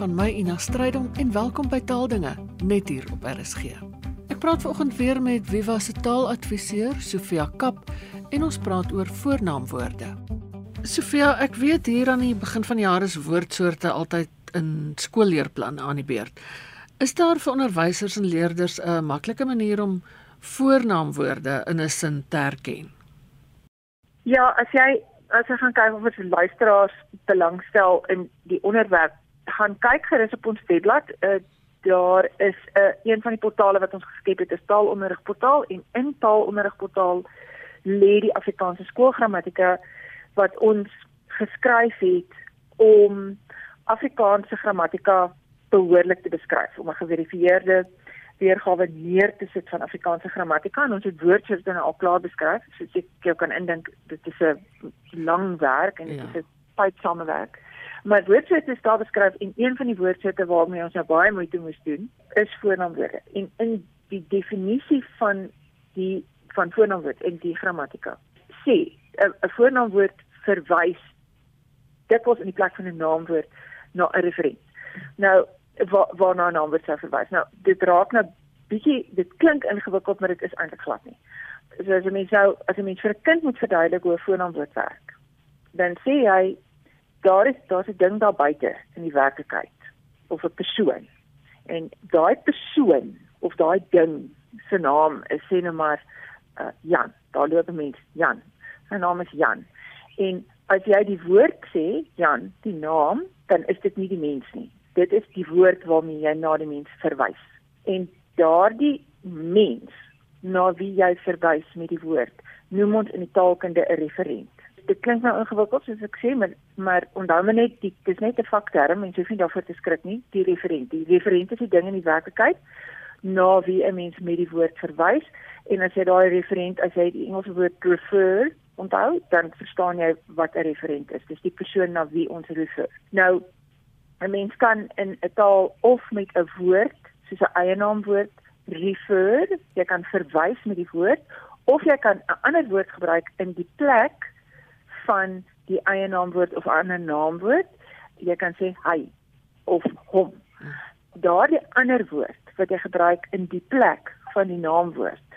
van my Ina Strydom en welkom by Taaldinge net hier op RSG. Ek praat vanoggend weer met Viva se taaladviseur Sofia Kap en ons praat oor voornaamwoorde. Sofia, ek weet hier aan die begin van die jaar is woordsoorte altyd in skoolleerplanne aan die beurt. Is daar vir onderwysers en leerders 'n maklike manier om voornaamwoorde in 'n sin te herken? Ja, as jy as jy gaan kyk of ons luisteraars belangstel in die onderwerp, gaan kyk gerus op ons webblad. Uh, daar is 'n uh, een van die portale wat ons geskep het, is Taalonderrigportaal en in Taalonderrigportaal lê die Afrikaanse skoolgrammatika wat ons geskryf het om Afrikaanse grammatika behoorlik te beskryf, om 'n geverifieerde weergawe neer te sit van Afrikaanse grammatika en ons het woordsoorte nou al klaar beskryf soos ek jou kan indink dit is 'n lang werk en dit ja. is 'n tydsaame werk maar woordsoorte is daar beskryf en een van die woordsoorte waarmee ons nou baie moeite moes doen is voornaamwoorde en in die definisie van die van voornaamwoord en die grammatika sê 'n voornaamwoord verwys dikwels in die plek van 'n naamwoord na 'n referent nou waar waarna 'n naam word sou verwys. Nou, dit raak nou bietjie dit klink ingewikkeld, maar dit is eintlik glad nie. So as 'n mens nou as 'n mens vir 'n kind moet verduidelik hoe 'n voornaamwoord werk, dan sê hy daar is daar's 'n ding daar buite in die werklikheid of 'n persoon. En daai persoon of daai ding se naam is sê nou maar uh, Jan. Daar loop 'n mens, Jan. Sy naam is Jan. En as jy die woord sê, Jan, die naam, dan is dit nie die mens nie dit is die woord waarmee jy na die mens verwys. En daardie mens na wie jy verwys met die woord, noem ons in die taalkunde 'n referent. Dit klink nou ingewikkeld soos ek sê, maar maar onthou maar net dit is net 'n fakterm en jy hoef nie daarvoor te skrik nie, die referent. Die referent is die ding in die werklikheid na wie 'n mens met die woord verwys en as jy daai referent as jy die Engelse woord refer onthou, dan verstaan jy wat 'n referent is. Dis die persoon na wie ons refer. Nou 'n mens kan in 'n taal of met 'n woord, soos 'n eienaamwoord, refer, jy kan verwys met die woord of jy kan 'n ander woord gebruik in die plek van die eienaamwoord of 'n ander naamwoord. Jy kan sê hy of hom. Daardie ander woord wat jy gebruik in die plek van die naamwoord.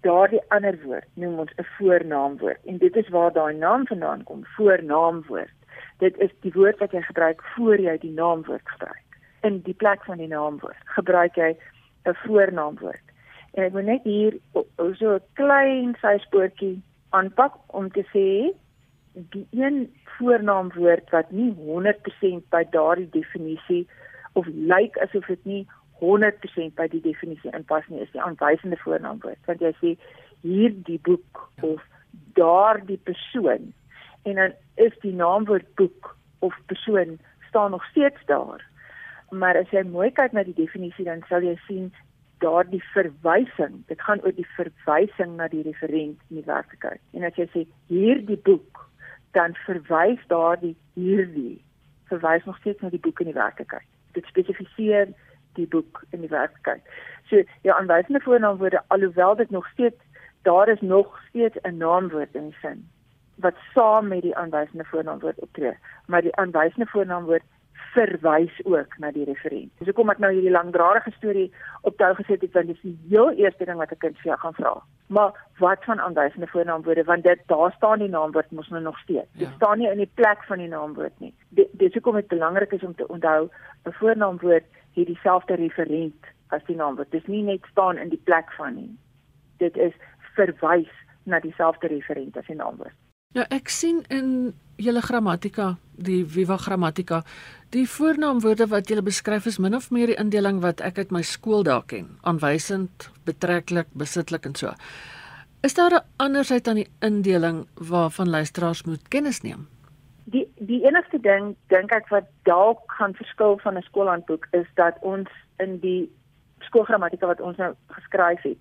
Daardie ander woord noem ons 'n voornaamwoord en dit is waar daai naam vandaan kom, voornaamwoord dit is die woord wat jy gebruik voor jy die naamwoord gebruik. In die plek van die naamwoord gebruik jy 'n voornaamwoord. En ek wil net hier so 'n klein syspoortjie aanpak om te sê die een voornaamwoord wat nie 100% by daardie definisie of lyk asof dit nie 100% by die definisie inpas nie is die aanwysende voornaamwoord want jy sê hier die boek of daardie persoon en dan is die naamwoord boek of persoon staan nog steeds daar. Maar as jy mooi kyk na die definisie dan sal jy sien daardie verwysing, dit gaan oor die verwysing na die referent in die werklikheid. En as jy sê hierdie boek, dan verwys daardie hierdie verwys nog steeds na die boek in die werklikheid. Dit spesifiseer die boek in die werklikheid. So ja, aanwysende voornaamwoorde alhoewel dit nog steeds daar is nog steeds 'n naamwoord in sin wat saam met die aanwysende voornaamwoord optree, maar die aanwysende voornaamwoord verwys ook na die referent. Dis hoekom ek nou hierdie langdradige storie op tou gesit het want dit is die heel eerste ding wat 'n kind vir jou gaan vra. Maar wat van aanwysende voornaamwoorde want dit daar staan die naamwoord mos nou nog steeds. Dit ja. staan nie in die plek van die naamwoord nie. Dis hoekom dit belangrik is om te onthou 'n voornaamwoord het dieselfde referent as die naamwoord. Dit is nie net staan in die plek van nie. Dit is verwys na dieselfde referent as die naamwoord. Ja, ek sien in julle grammatika, die Viva grammatika, die voornaamwoorde wat julle beskryf is min of meer die indeling wat ek uit my skool daar ken, aanwysend, betreklik, besitlik en so. Is daar 'n andersheid aan die indeling waarvan luisteraars moet kennis neem? Die die enigste ding dink ek wat dalk gaan verskil van 'n skoolhandboek is dat ons in die skoolgrammatika wat ons nou geskryf het,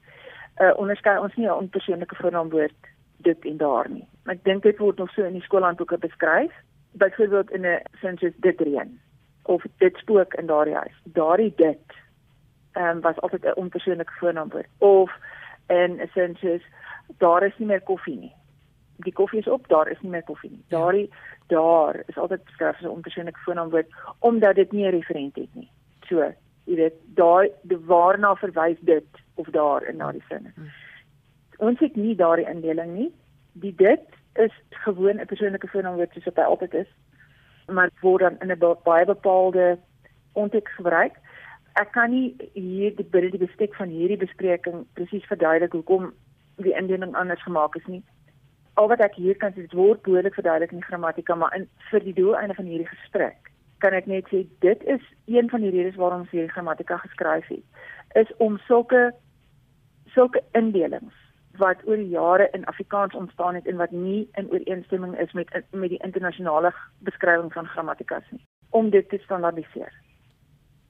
uh onderskei ons nie 'n onpersoonlike voornaamwoord dit en daar nie. Ek dink dit word nog so in die skoolhandboeke beskryf, byvoorbeeld in 'n sin soos dit reën of dit spook in daardie huis. Daardie dit ehm um, was altyd 'n onpersoonlike voornaamwoord of in 'n sin soos daar is nie meer koffie nie. die koffie is op, daar is nie meer koffie nie. Ja. Daardie daar is altyd beskryf as 'n onpersoonlike voornaamwoord omdat dit nie 'n referent het nie. So, jy weet, daai waarna verwys dit of daar in daardie sin. Ons het nie daardie indeling nie. Die dit is gewoon 'n persoonlike voornaamwoord soos wat hy altyd is, maar word dan in 'n baie bepaalde konteks gebruik. Ek kan nie hier die binne die bestek van hierdie bespreking presies verduidelik hoekom die indeling anders gemaak is nie. Al wat ek hier kan sê, dit word behoorlik verduidelik in die grammatika, maar in vir die doeleinde van hierdie gesprek kan ek net sê dit is een van die redes waarom ons hierdie grammatika geskryf het, is om sulke sulke indelings wat oor die jare in Afrikaans ontstaan het en wat nie in ooreenstemming is met met die internasionale beskrywing van grammatikas nie. Om dit te standaardiseer.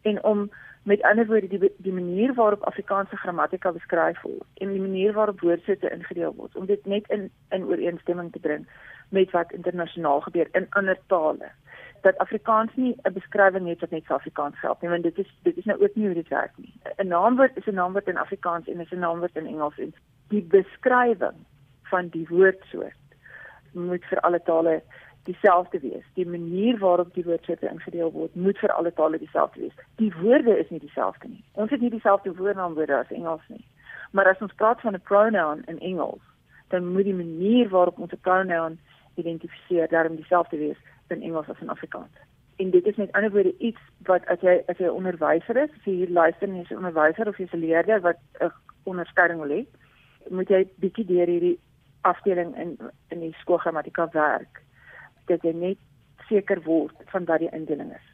En om met ander woorde die die manier waarop Afrikaanse grammatika beskryf word en die manier waarop woordsoorte ingedeel word om dit net in in ooreenstemming te bring met wat internasionaal gebeur in ander tale. Dat Afrikaans nie 'n beskrywing het wat net vir Afrikaans geld nie want dit is dit is nou ook nie hoe dit werk nie. 'n naamwoord is 'n naamwoord in Afrikaans en is 'n naamwoord in Engels en die beskrywing van die woordsoort moet vir alle tale dieselfde wees. Die manier waarop die woordsoorte ingedeel word, moet vir alle tale dieselfde wees. Die woorde is nie dieselfde nie. Ons het nie dieselfde woordnaamwoorde as Engels nie. Maar as ons praat van 'n pronoun in Engels, dan moet die manier waarop ons 'n pronoun identifiseer daarom dieselfde wees in Engels as in Afrikaans. En dit is met ander woorde iets wat as jy as 'n onderwyser is, as jy hier luister en jy's 'n onderwyser of jy's 'n leerder wat 'n onderskeiding wil hê, moet jy bietjie deur hierdie afdeling in in die skoolgrammatika werk dat jy net seker word van wat die indeling is.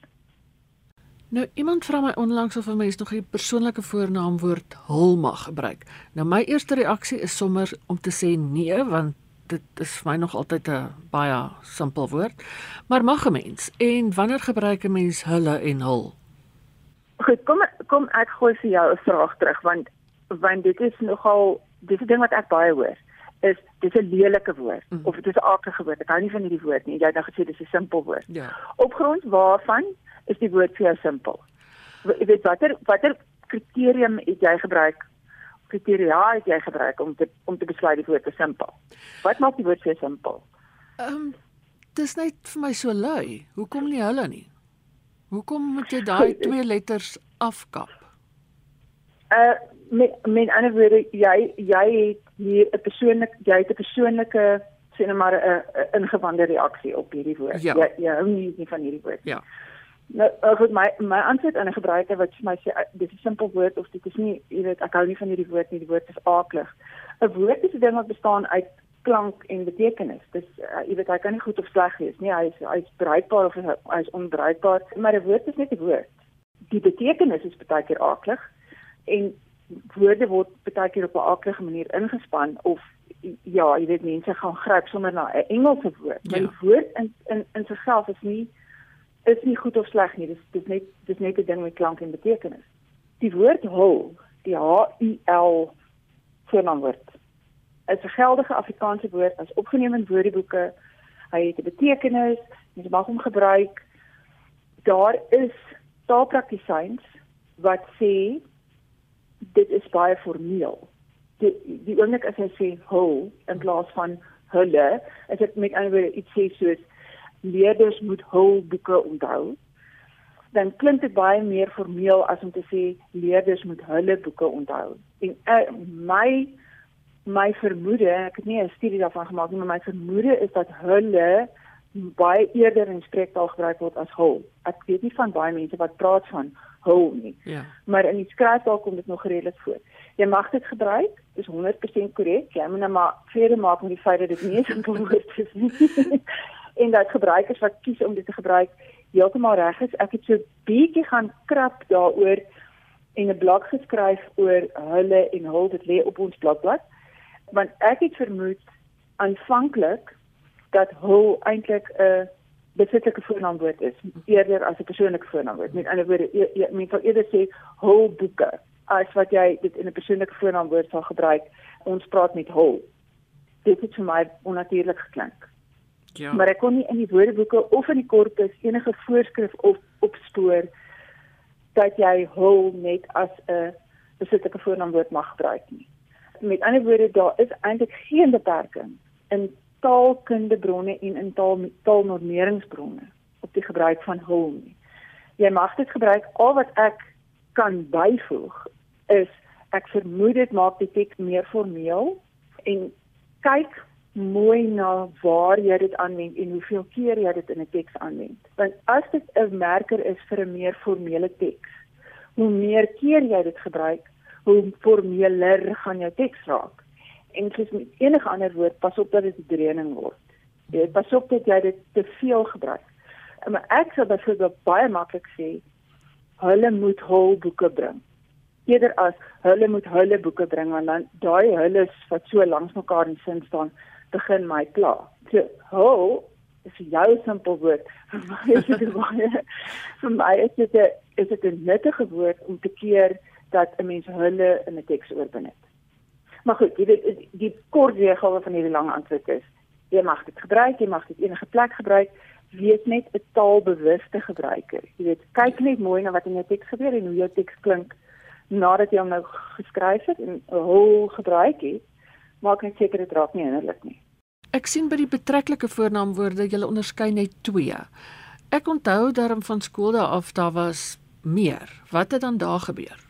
Nou iemand vra my onlangs of 'n mens nog 'n persoonlike voornaamwoord hul mag gebruik. Nou my eerste reaksie is sommer om te sê nee want dit is vir my nog altyd 'n baie simpel woord. Maar mag 'n mens en wanneer gebruik 'n mens hulle en hul? Goed, kom kom ek gooi vir jou 'n vraag terug want want dit is nogal dis 'n ding wat ek baie hoor is dis 'n lelike woord mm. of dit is 'n aardige woord. Ek hou nie van hierdie woord nie. Jy het nou gesê dis 'n simpel woord. Ja. Op grond waarvan is die woord vir jou simpel? Jy weet watter watter kriterium het jy gebruik? Kriteria het jy gebruik om te om te besluit die woord is simpel. Wat maak die woord vir simpel? Ehm um, dis net vir my so lui. Hoekom nie hulle nie? Hoekom moet jy daai twee letters afkap? Uh met met ander woorde jy jy het hier 'n persoonlik jy het 'n persoonlike sê net maar 'n ingewande reaksie op hierdie woord. Ja. Jy jy hou nie nie van hierdie woord. Ja. Nou goed my my antwoord aan 'n gebruiker wat vir my sê dis 'n simpel woord of dit is nie jy weet ek hou nie van hierdie woord nie die woord is aaklig. 'n Woord is 'n ding wat bestaan uit klank en betekenis. Dis uh, jy weet hy kan nie goed of sleg wees nie. Hy is hy is bruikbaar of hy is onbruikbaar, maar 'n woord is net 'n woord. Die betekenis is baie keer aaklig en woorde word baie keer op 'n aardige manier ingespan of ja, jy weet mense gaan gryp sommer na 'n Engelse woord. Maar ja. die woord in in in sigself is nie is nie goed of sleg nie. Dis dis net dis net 'n ding met klank en betekenis. Die woord hul, die H U L voornaamwoord. Is 'n geldige Afrikaanse woord as opgeneem in woordeboeke. Hy het 'n betekenis, mens mag hom gebruik. Daar is taalpraktisyns wat sê dit is baie formeel. Die die oomblik as hy sê hul in plaas van hulle, as dit met ander woorde iets sê soos leerders moet hul boeke onthou, dan klink dit baie meer formeel as om te sê leerders moet hulle boeke onthou. En uh, my my vermoede, ek het nie 'n studie daarvan gemaak nie, maar my vermoede is dat hulle baie eerder in spreektaal gebruik word as hul. Ek weet nie van baie mense wat praat van hul nie. Ja. Maar in die skryftaal kom dit nog redelik voor. Jy mag dit gebruik, dis 100% korrek. Jy moet net maar vrede maak met die feit dat dit nie 'n simpel woord is nie. en dat gebruikers wat kies om dit te gebruik heeltemal reg is. Ek het so bietjie gaan krap daaroor en 'n blog geskryf oor hulle en hul dit lê op ons blogblad. Want ek het vermoed aanvanklik dat hul eintlik 'n besitlike voornaamwoord is eerder as 'n persoonlike voornaamwoord. Met ander woorde, jy, jy moet eerder sê hul boeke as wat jy dit in 'n persoonlike voornaamwoord sal gebruik. Ons praat met hul. Dit het vir my onnatuurlik geklink. Ja. Maar ek kon nie in die woordeboeke of in die korpus enige voorskrif op opspoor dat jy hul net as 'n besitlike voornaamwoord mag gebruik nie. Met ander woorde, daar is eintlik geen beperking in taalkundebronne en in taal taalnormeringsbronne op die gebruik van hul nie. Jy mag dit gebruik al wat ek kan byvoeg is ek vermoed dit maak die teks meer formeel en kyk mooi na waar jy dit aanwend en hoeveel keer jy dit in 'n teks aanwend. Want as dit 'n merker is vir 'n meer formele teks, hoe meer keer jy dit gebruik, hoe formeler gaan jou teks raak en soos met enige ander woord, pas op dat dit 'n dreuning word. Jy pas op dat jy dit te veel gebruik. Maar ek sou byvoorbeeld baie maklik sê hulle moet hul boeke bring. Eerder as hulle moet hulle boeke bring want dan daai hulle wat so langs mekaar in sin staan, begin my kla. So hul is jou simpel woord. Vir my is dit baie vir my is dit 'n is dit 'n nuttige woord om te keer dat 'n mens hulle in 'n teks oorbenut. Maar goed, jy weet die kort weergawe van hierdie lang antwoord is jy mag dit gebruik, jy mag dit enige plek gebruik, wees net 'n taalbewuste gebruiker. Jy weet, kyk net mooi na wat in jou teks gebeur en hoe jou teks klink nadat jy hom nou geskryf het en 'n hol gebruik het. Maak net seker dit raak nie innerlik nie. Ek sien by die betreklike voornaamwoorde jy onderskei net twee. Ek onthou daarom van skool daar af daar was meer. Wat het dan daar gebeur?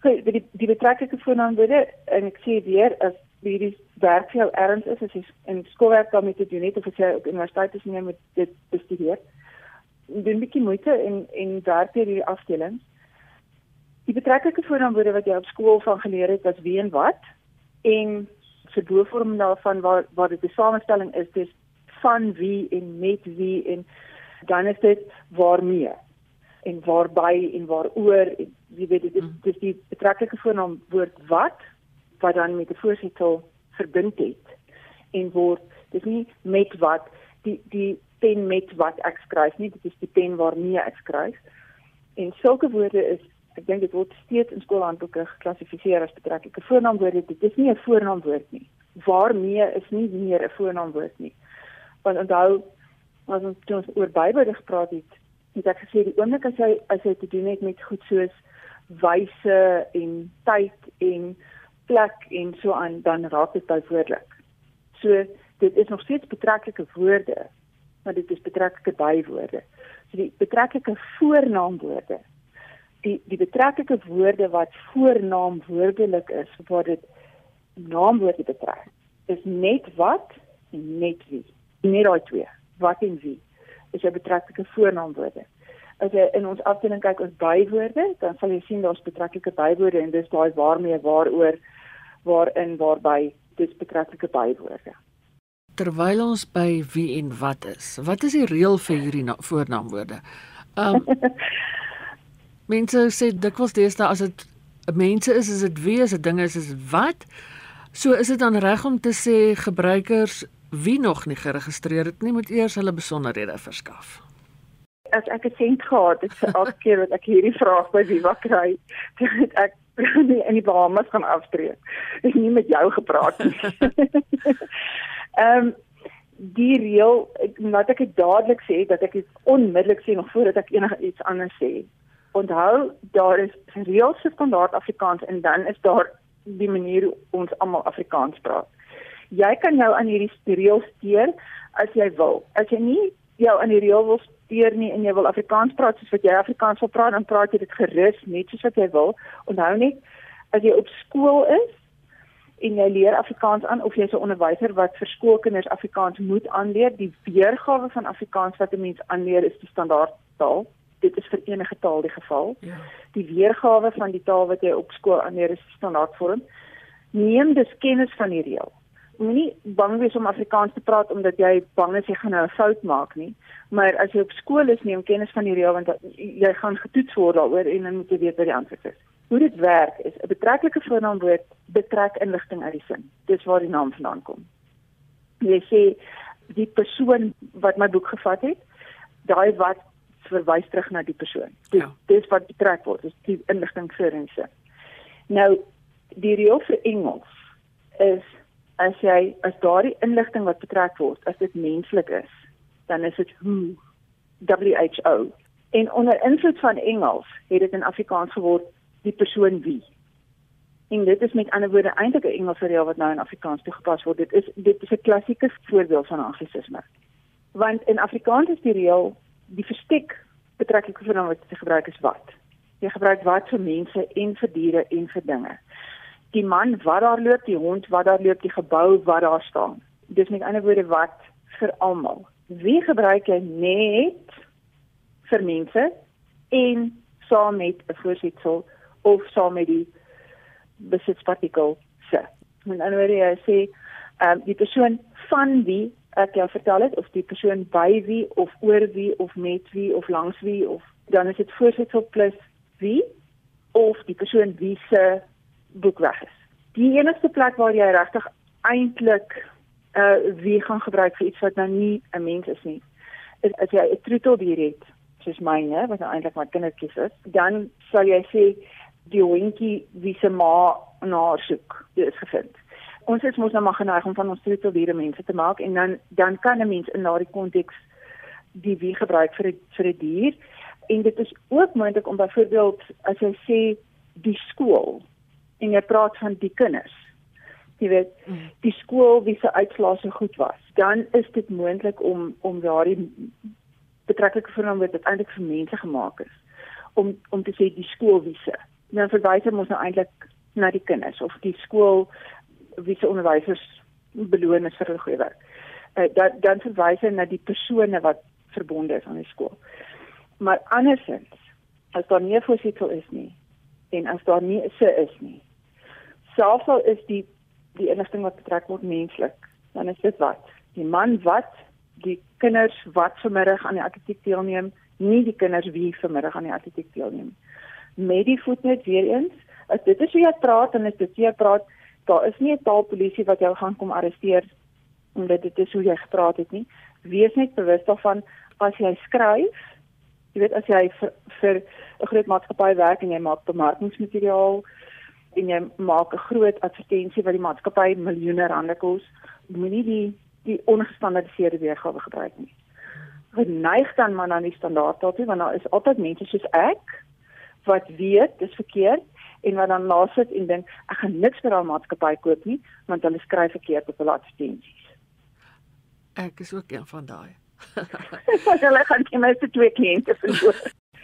Okay, die die betreklike voornaamwoorde en ek sê weer as hierdie werk vir jou erns is as jy in skoolwerk daarmee te doen het of as jy op universiteit is moet dit bestudeer. Doen 'n bietjie moeite en en werk hier hierdie afdelings. Die betreklike voornaamwoorde wat jy op skool van geleer het was wie en wat en vir boevorm daarvan waar waar dit 'n samestelling is dis van wie en met wie en dan is dit waarmee en waarby en waaroor en jy weet dit is mm. dis die betreklike voornaam woord wat wat dan met 'n voorsitel verbind het en word dis nie met wat die die pen met wat ek skryf nie dit is die pen waarmee ek skryf. En sulke woorde is ek dink dit word steeds in skoolhandboeke geklassifiseer as betreklike voornaamwoorde. Dit is nie 'n voornaamwoord nie. Waarmee is nie meer 'n voornaamwoord nie. Want onthou as ons toe oor Bybel gepraat het het ek gesê die oomblik as jy as jy te doen het met goed soos wyse en tyd en plek en so aan dan raak dit byvoorbeeld. So dit is nog steeds betrekkelike woorde, maar dit is betrekkelike bywoorde. So die betrekkelike voornaamwoorde. Die die betrekkelike woorde wat voornaam woordelik is waar dit naamwoorde betrek. Is net wat en net wie. Net daai twee, wat en wie is 'n betrekkelike voornaamwoorde as jy in ons afdeling kyk ons bywoorde, dan sal jy sien daar's betrekkelike bywoorde en dis daai waarmee waaroor waarin waarby dis betrekkelike bywoorde. Terwyl ons by wie en wat is, wat is die reël vir hierdie voornaamwoorde? Um Mense sê dikwels deesdae as dit mense is, is dit wie, as dit dinge is, is dit wat? So is dit dan reg om te sê gebruikers wie nog nie geregistreer het nie moet eers hulle besonderhede verskaf as ek 'n sent gehad het vir elke keer wat ek hierdie vraag by Viva kry, het ek nie in die Bahamas gaan aftree. Ek nie met jou gepraat nie. Ehm um, die reël wat ek dadelik sê dat ek dit onmiddellik sê nog voordat ek enige iets anders sê. Onthou, daar is reëls vir standaard Afrikaans en dan is daar die manier hoe ons almal Afrikaans praat. Jy kan jou aan hierdie reëls steur as jy wil. As jy nie jou aan die reël wil steur nie en jy wil Afrikaans praat soos wat jy Afrikaans wil praat, dan praat jy dit gerus net soos wat jy wil. Onthou net as jy op skool is en jy leer Afrikaans aan of jy's 'n onderwyser wat vir skoolkinders Afrikaans moet aanleer, die weergawe van Afrikaans wat 'n mens aanleer is die standaard taal. Dit is vir enige taal die geval. Ja. Die weergawe van die taal wat jy op skool aanleer is die standaardvorm. Neem dus kennis van die reël moenie bang wees om Afrikaans te praat omdat jy bang is jy gaan nou 'n fout maak nie. Maar as jy op skool is, neem kennis van die reël want jy gaan getoets word daaroor en dan moet jy weet wat die antwoord is. Hoe dit werk is 'n betrekkelike voornaamwoord betrek inligting uit die sin. Dis waar die naam vandaan kom. Jy sê die persoon wat my boek gevat het, daai wat verwys terug na die persoon. Dis ja. dis wat betrek word, dis die inligting vir in sin. Nou die reël vir Engels is as jy as daardie inligting wat betrek word, as dit menslik is, dan is dit who WHO. En onder invloed van Engels het dit in Afrikaans geword die persoon wie. En dit is met ander woorde eintlik 'n Engelse reël wat nou in Afrikaans toegepas word. Dit is dit is 'n klassieke voorbeeld van anglisisme. Want in Afrikaans is die reël die verstek betrekklik vir wat jy gebruik is wat. Jy gebruik wat vir mense en vir diere en vir dinge. Die man wat daar loop, die hond wat daar loop, die gebou wat daar staan. Dis met ander woorde wat vir almal. Wie gebruik jy net vir mense en saam met 'n voorsetsel of saam met die besitspartikel se. En dan word jy sê, ehm um, die persoon van wie ek jou vertel het of die persoon by wie of oor wie of met wie of langs wie of dan is dit voorsetsel plus wie of die persoon wie se boek weg is. Die enigste plek waar jy regtig eintlik uh wie gaan gebruik vir iets wat nou nie 'n mens is nie. Is as jy 'n troeteldier het, soos myne wat nou eintlik my kindertjies is, dan sal jy sê die hondjie wie se ma na soek, dit is gevind. Ons is mos nou maar geneig om van ons troeteldiere mense te maak en dan dan kan 'n mens in daardie konteks die wie gebruik vir 'n vir 'n dier en dit is ook moontlik om byvoorbeeld as jy sê die skool en jy praat van die kinders. Jy weet die skool wie se uitslae so goed was dan is dit moontlik om om daardie betrekkelike vernaam wat eintlik vir mense gemaak is om om te sê die skool wie se. Dan verwys ons nou eintlik na die kinders of die skool wie se onderwysers beloon is vir hulle goeie werk. Uh, dan dan verwys hy na die persone wat verbonde is aan die skool. Maar andersins as daar nie 'n voorsitter is nie en as daar nie 'n se is nie selfs al is die die inligting wat betrek word menslik, dan is dit wat die man wat die kinders wat vanmiddag aan die atletiek deelneem, nie die kinders wie vanmiddag aan die atletiek deelneem. Met die voetnet weer eens, as dit is hoe jy praat en as dit jy praat, daar is nie 'n taalpolisie wat jou gaan kom arresteer omdat dit is hoe jy gepraat het nie. Wees net bewus daarvan as jy skryf, jy weet as jy vir 'n groot maatskappy werk en jy maak bemarkingsmateriaal, en jy maak 'n groot advertensie wat die maatskappy miljoene rande kos, moenie die die ongestandardiseerde weergawe gebruik nie. Geneig dan maar aan die standaard daartoe want daar is altyd mense soos ek wat weet dis verkeerd en wat dan laat sit en dink ek gaan niks vir daai maatskappy koop nie want hulle skryf verkeerd op hulle advertensies. Ek is ook een van daai. hulle gaan my se twee kliënte verloor.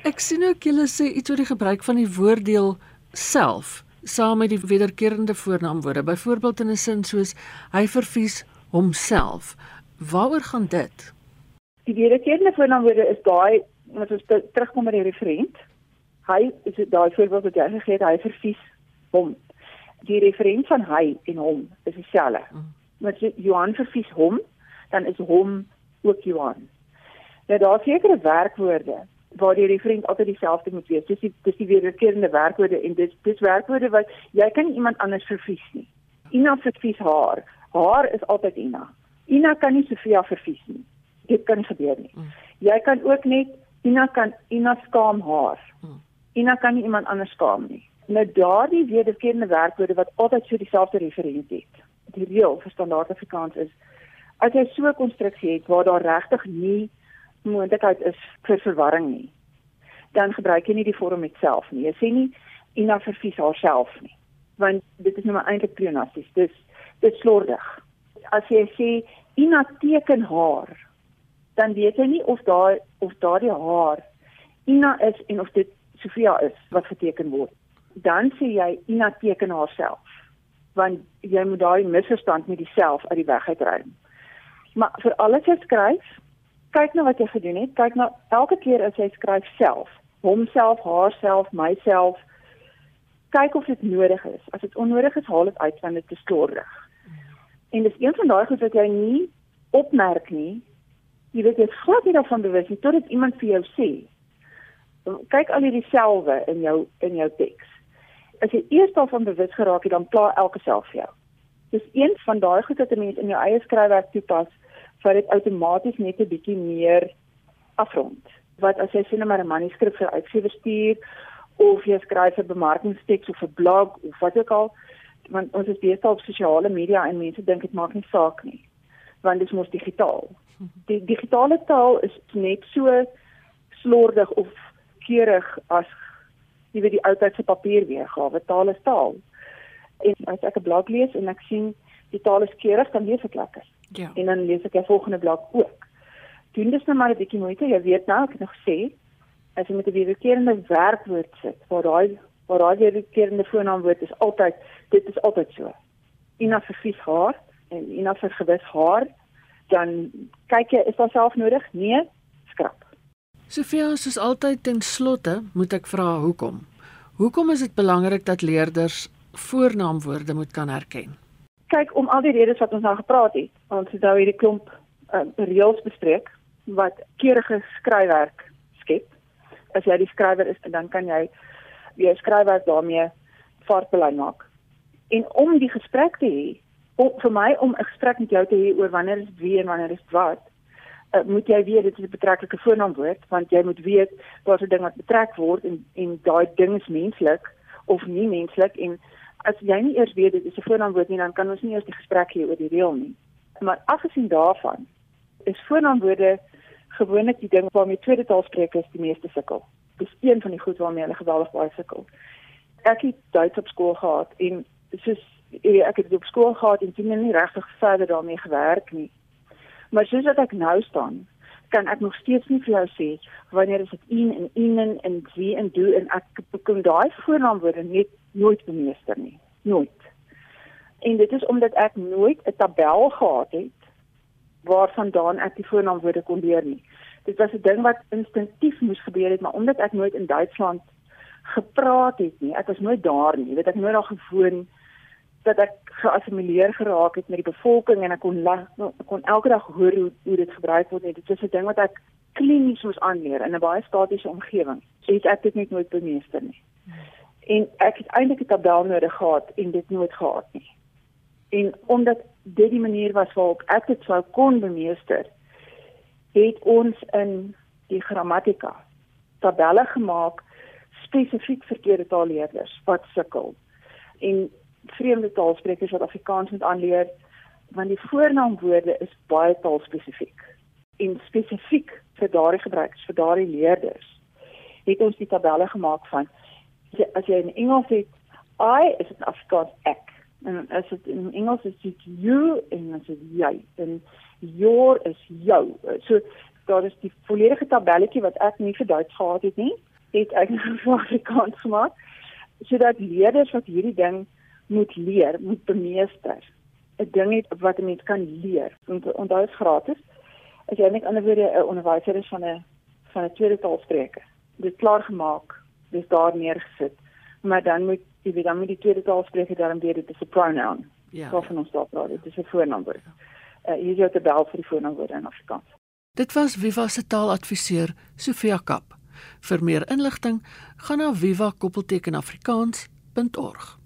Ek sien ook julle sê iets oor die gebruik van die woorddeel self saam met die wederkerende voornaamwoorde, byvoorbeeld in 'n sin soos hy vervies homself. Waaroor gaan dit? Die wederkerende voornaamwoorde is daai wat ons terugkom by die referent. Hy is daai voorbeeld wat jy gegee het, hy vervies hom. Die referent van hy en hom is dieselfde. Mm. As Johan vervies hom, dan is hom ook Johan. Nou daar sekerre werkwoorde waar die referent altyd dieselfde moet wees. Dis die dis die wederkerende werkwoorde en dis dis werkwoorde wat jy kan iemand anders vervies nie. Ina vervies haar. Haar is altyd Ina. Ina kan nie Sofia vervies nie. Dit kan nie gebeur nie. Mm. Jy kan ook net Ina kan Ina skaam haar. Mm. Ina kan nie iemand anders skaam nie. Nou daardie wederkerende werkwoorde wat altyd so dieselfde referent het. Die reël vir standaard Afrikaans is as jy so 'n konstruksie het waar daar regtig nie moontlikheid is vir verwarring nie. Dan gebruik jy nie die vorm self nie. Jy sê nie Ina verfies haarself nie, want dit is nou maar eintlik pleonasties. Dis dit slordig. As jy sê Ina teken haar, dan weet jy nie of daar of daardie haar Ina is en of dit Sofia is wat geteken word. Dan sê jy Ina teken haarself want jy moet daai misverstand met dieself uit die weg uitruim. Maar vir alles wat skryf, kyk na wat jy gedoen het. Kyk na elke keer as jy skryf self, homself, haarself, myself. Kyk of dit nodig is. As dit onnodig is, haal dit uit want dit is slordig. En dis een van daai goed wat jy nie opmerk nie. Jy weet jy glad nie daarvan bewus nie totdat iemand vir jou sê. Kyk al hierdie selwe in jou in jou teks. As jy eers daarvan bewus geraak het, dan pla elke self vir jou. Dis een van daai goed wat 'n mens in jou eie skryfwerk toepas wat dit outomaties net 'n bietjie meer afrond. Wat as jy sien nou maar 'n manuskrip vir uitgewer stuur of jy skryf 'n bemarkingsteks of 'n blog of wat ook al, want ons is besig op sosiale media en mense dink dit maak nie saak nie, want dit is mos digitaal. Die digitale taal is net so slordig of keurig as jy weet die ou tyd se papier weergawe taal is taal. En as ek 'n blad lees en ek sien die taal is keurig, dan lees ek lekker. Ja. En dan lees ek die volgende blad ook. Doen dis nou maar 'n bietjie moeite. Jy weet nou, ek het nog sê as jy met 'n wederkerende werkwoord sit, waar daai waar daai wederkerende voornaamwoord is altyd dit is altyd so. Ina vir vies haar en Ina vir gewis haar, dan kyk jy is daar self nodig? Nee, skrap. Sofia, soos altyd ten slotte moet ek vra hoekom. Hoekom is dit belangrik dat leerders voornaamwoorde moet kan herken? Kyk om al die redes wat ons nou gepraat het. Ons het nou hierdie klomp uh, reëls bespreek wat keurige skryfwerk skep. As jy die skrywer is, dan kan jy jou skryfwerk daarmee vaartbelyn maak. En om die gesprek te hê, vir my om 'n gesprek met jou te hê oor wanneer is wie en wanneer is wat, uh, moet jy weet dit is 'n betreklike voornaamwoord want jy moet weet daar's 'n ding wat betrek word en en daai ding is menslik of nie menslik en as jy nie eers weet dit is 'n voornaamwoord nie dan kan ons nie eers die gesprek hê oor die reël nie. Maar afgesien daarvan is voornaamwoorde gewoonlik die ding waarmee tweede taalsprekers die meeste sukkel. Dis een van die goed waarmee hulle geweldig baie sukkel. Ek het Duits op skool gehad en soos ek het op skool gehad en sien nie regtig verder daarmee gewerk nie. Maar soos ek nou staan, kan ek nog steeds nie vir jou sê wanneer is dit een en een en wie en do en ek kom daai voornaamwoorde net nooit bemeester nie. Nooit. En dit is omdat ek nooit 'n tabel gehad het waarvandaan ek die voornaamwoorde kon leer nie. Dit was 'n ding wat instinktief moes gebeur het, maar omdat ek nooit in Duitsland gepraat het nie, ek was nooit daar nie, weet ek nooit daar gewoon dat ek geassimileer geraak het met die bevolking en ek kon ek kon elke dag hoor hoe hoe dit gebruik word. Dit is 'n ding wat ek klinies moes aanleer in 'n baie statiese omgewing. So het ek dit net nooit bemeester nie. En ek het eintlik 'n tabel nodig gehad en dit nooit gehad nie. En omdat dit die manier was waarop ek dit sou kon bemeester, het ons in die grammatika tabelle gemaak spesifiek vir tweede taalleerders wat sukkel. En vreemde taalsprekers wat Afrikaans moet aanleer want die voornaamwoorde is baie taalspesifiek. En spesifiek vir daardie gebruikers vir daardie leerders het ons die tabelle gemaak van as jy in Engels het I is dit Afrikaans ek en as dit in Engels is dit you en as dit jy en your is jou. So daar is die volledige tabelletjie wat ek nie vir Duits gehad het nie het ek vir Afrikaans gemaak sodat leerders wat hierdie ding moet leer, moet bemeester. 'n Ding het wat 'n mens kan leer. En onthou is gratis. As jy net ander woorde 'n onderwyser is van 'n van 'n tweede taalspreker. Dit klaar gemaak, dis daar neergesit. Maar dan moet jy weet dan moet die tweede taalspreker daarom weet dit is 'n pronoun. Ja. Of van ons daar praat, dit is 'n voornaamwoord. Uh, hier is jou tabel vir die voornaamwoorde in Afrikaans. Dit was Viva se taaladviseur Sofia Kap. Vir meer inligting, gaan na viva-afrikaans.org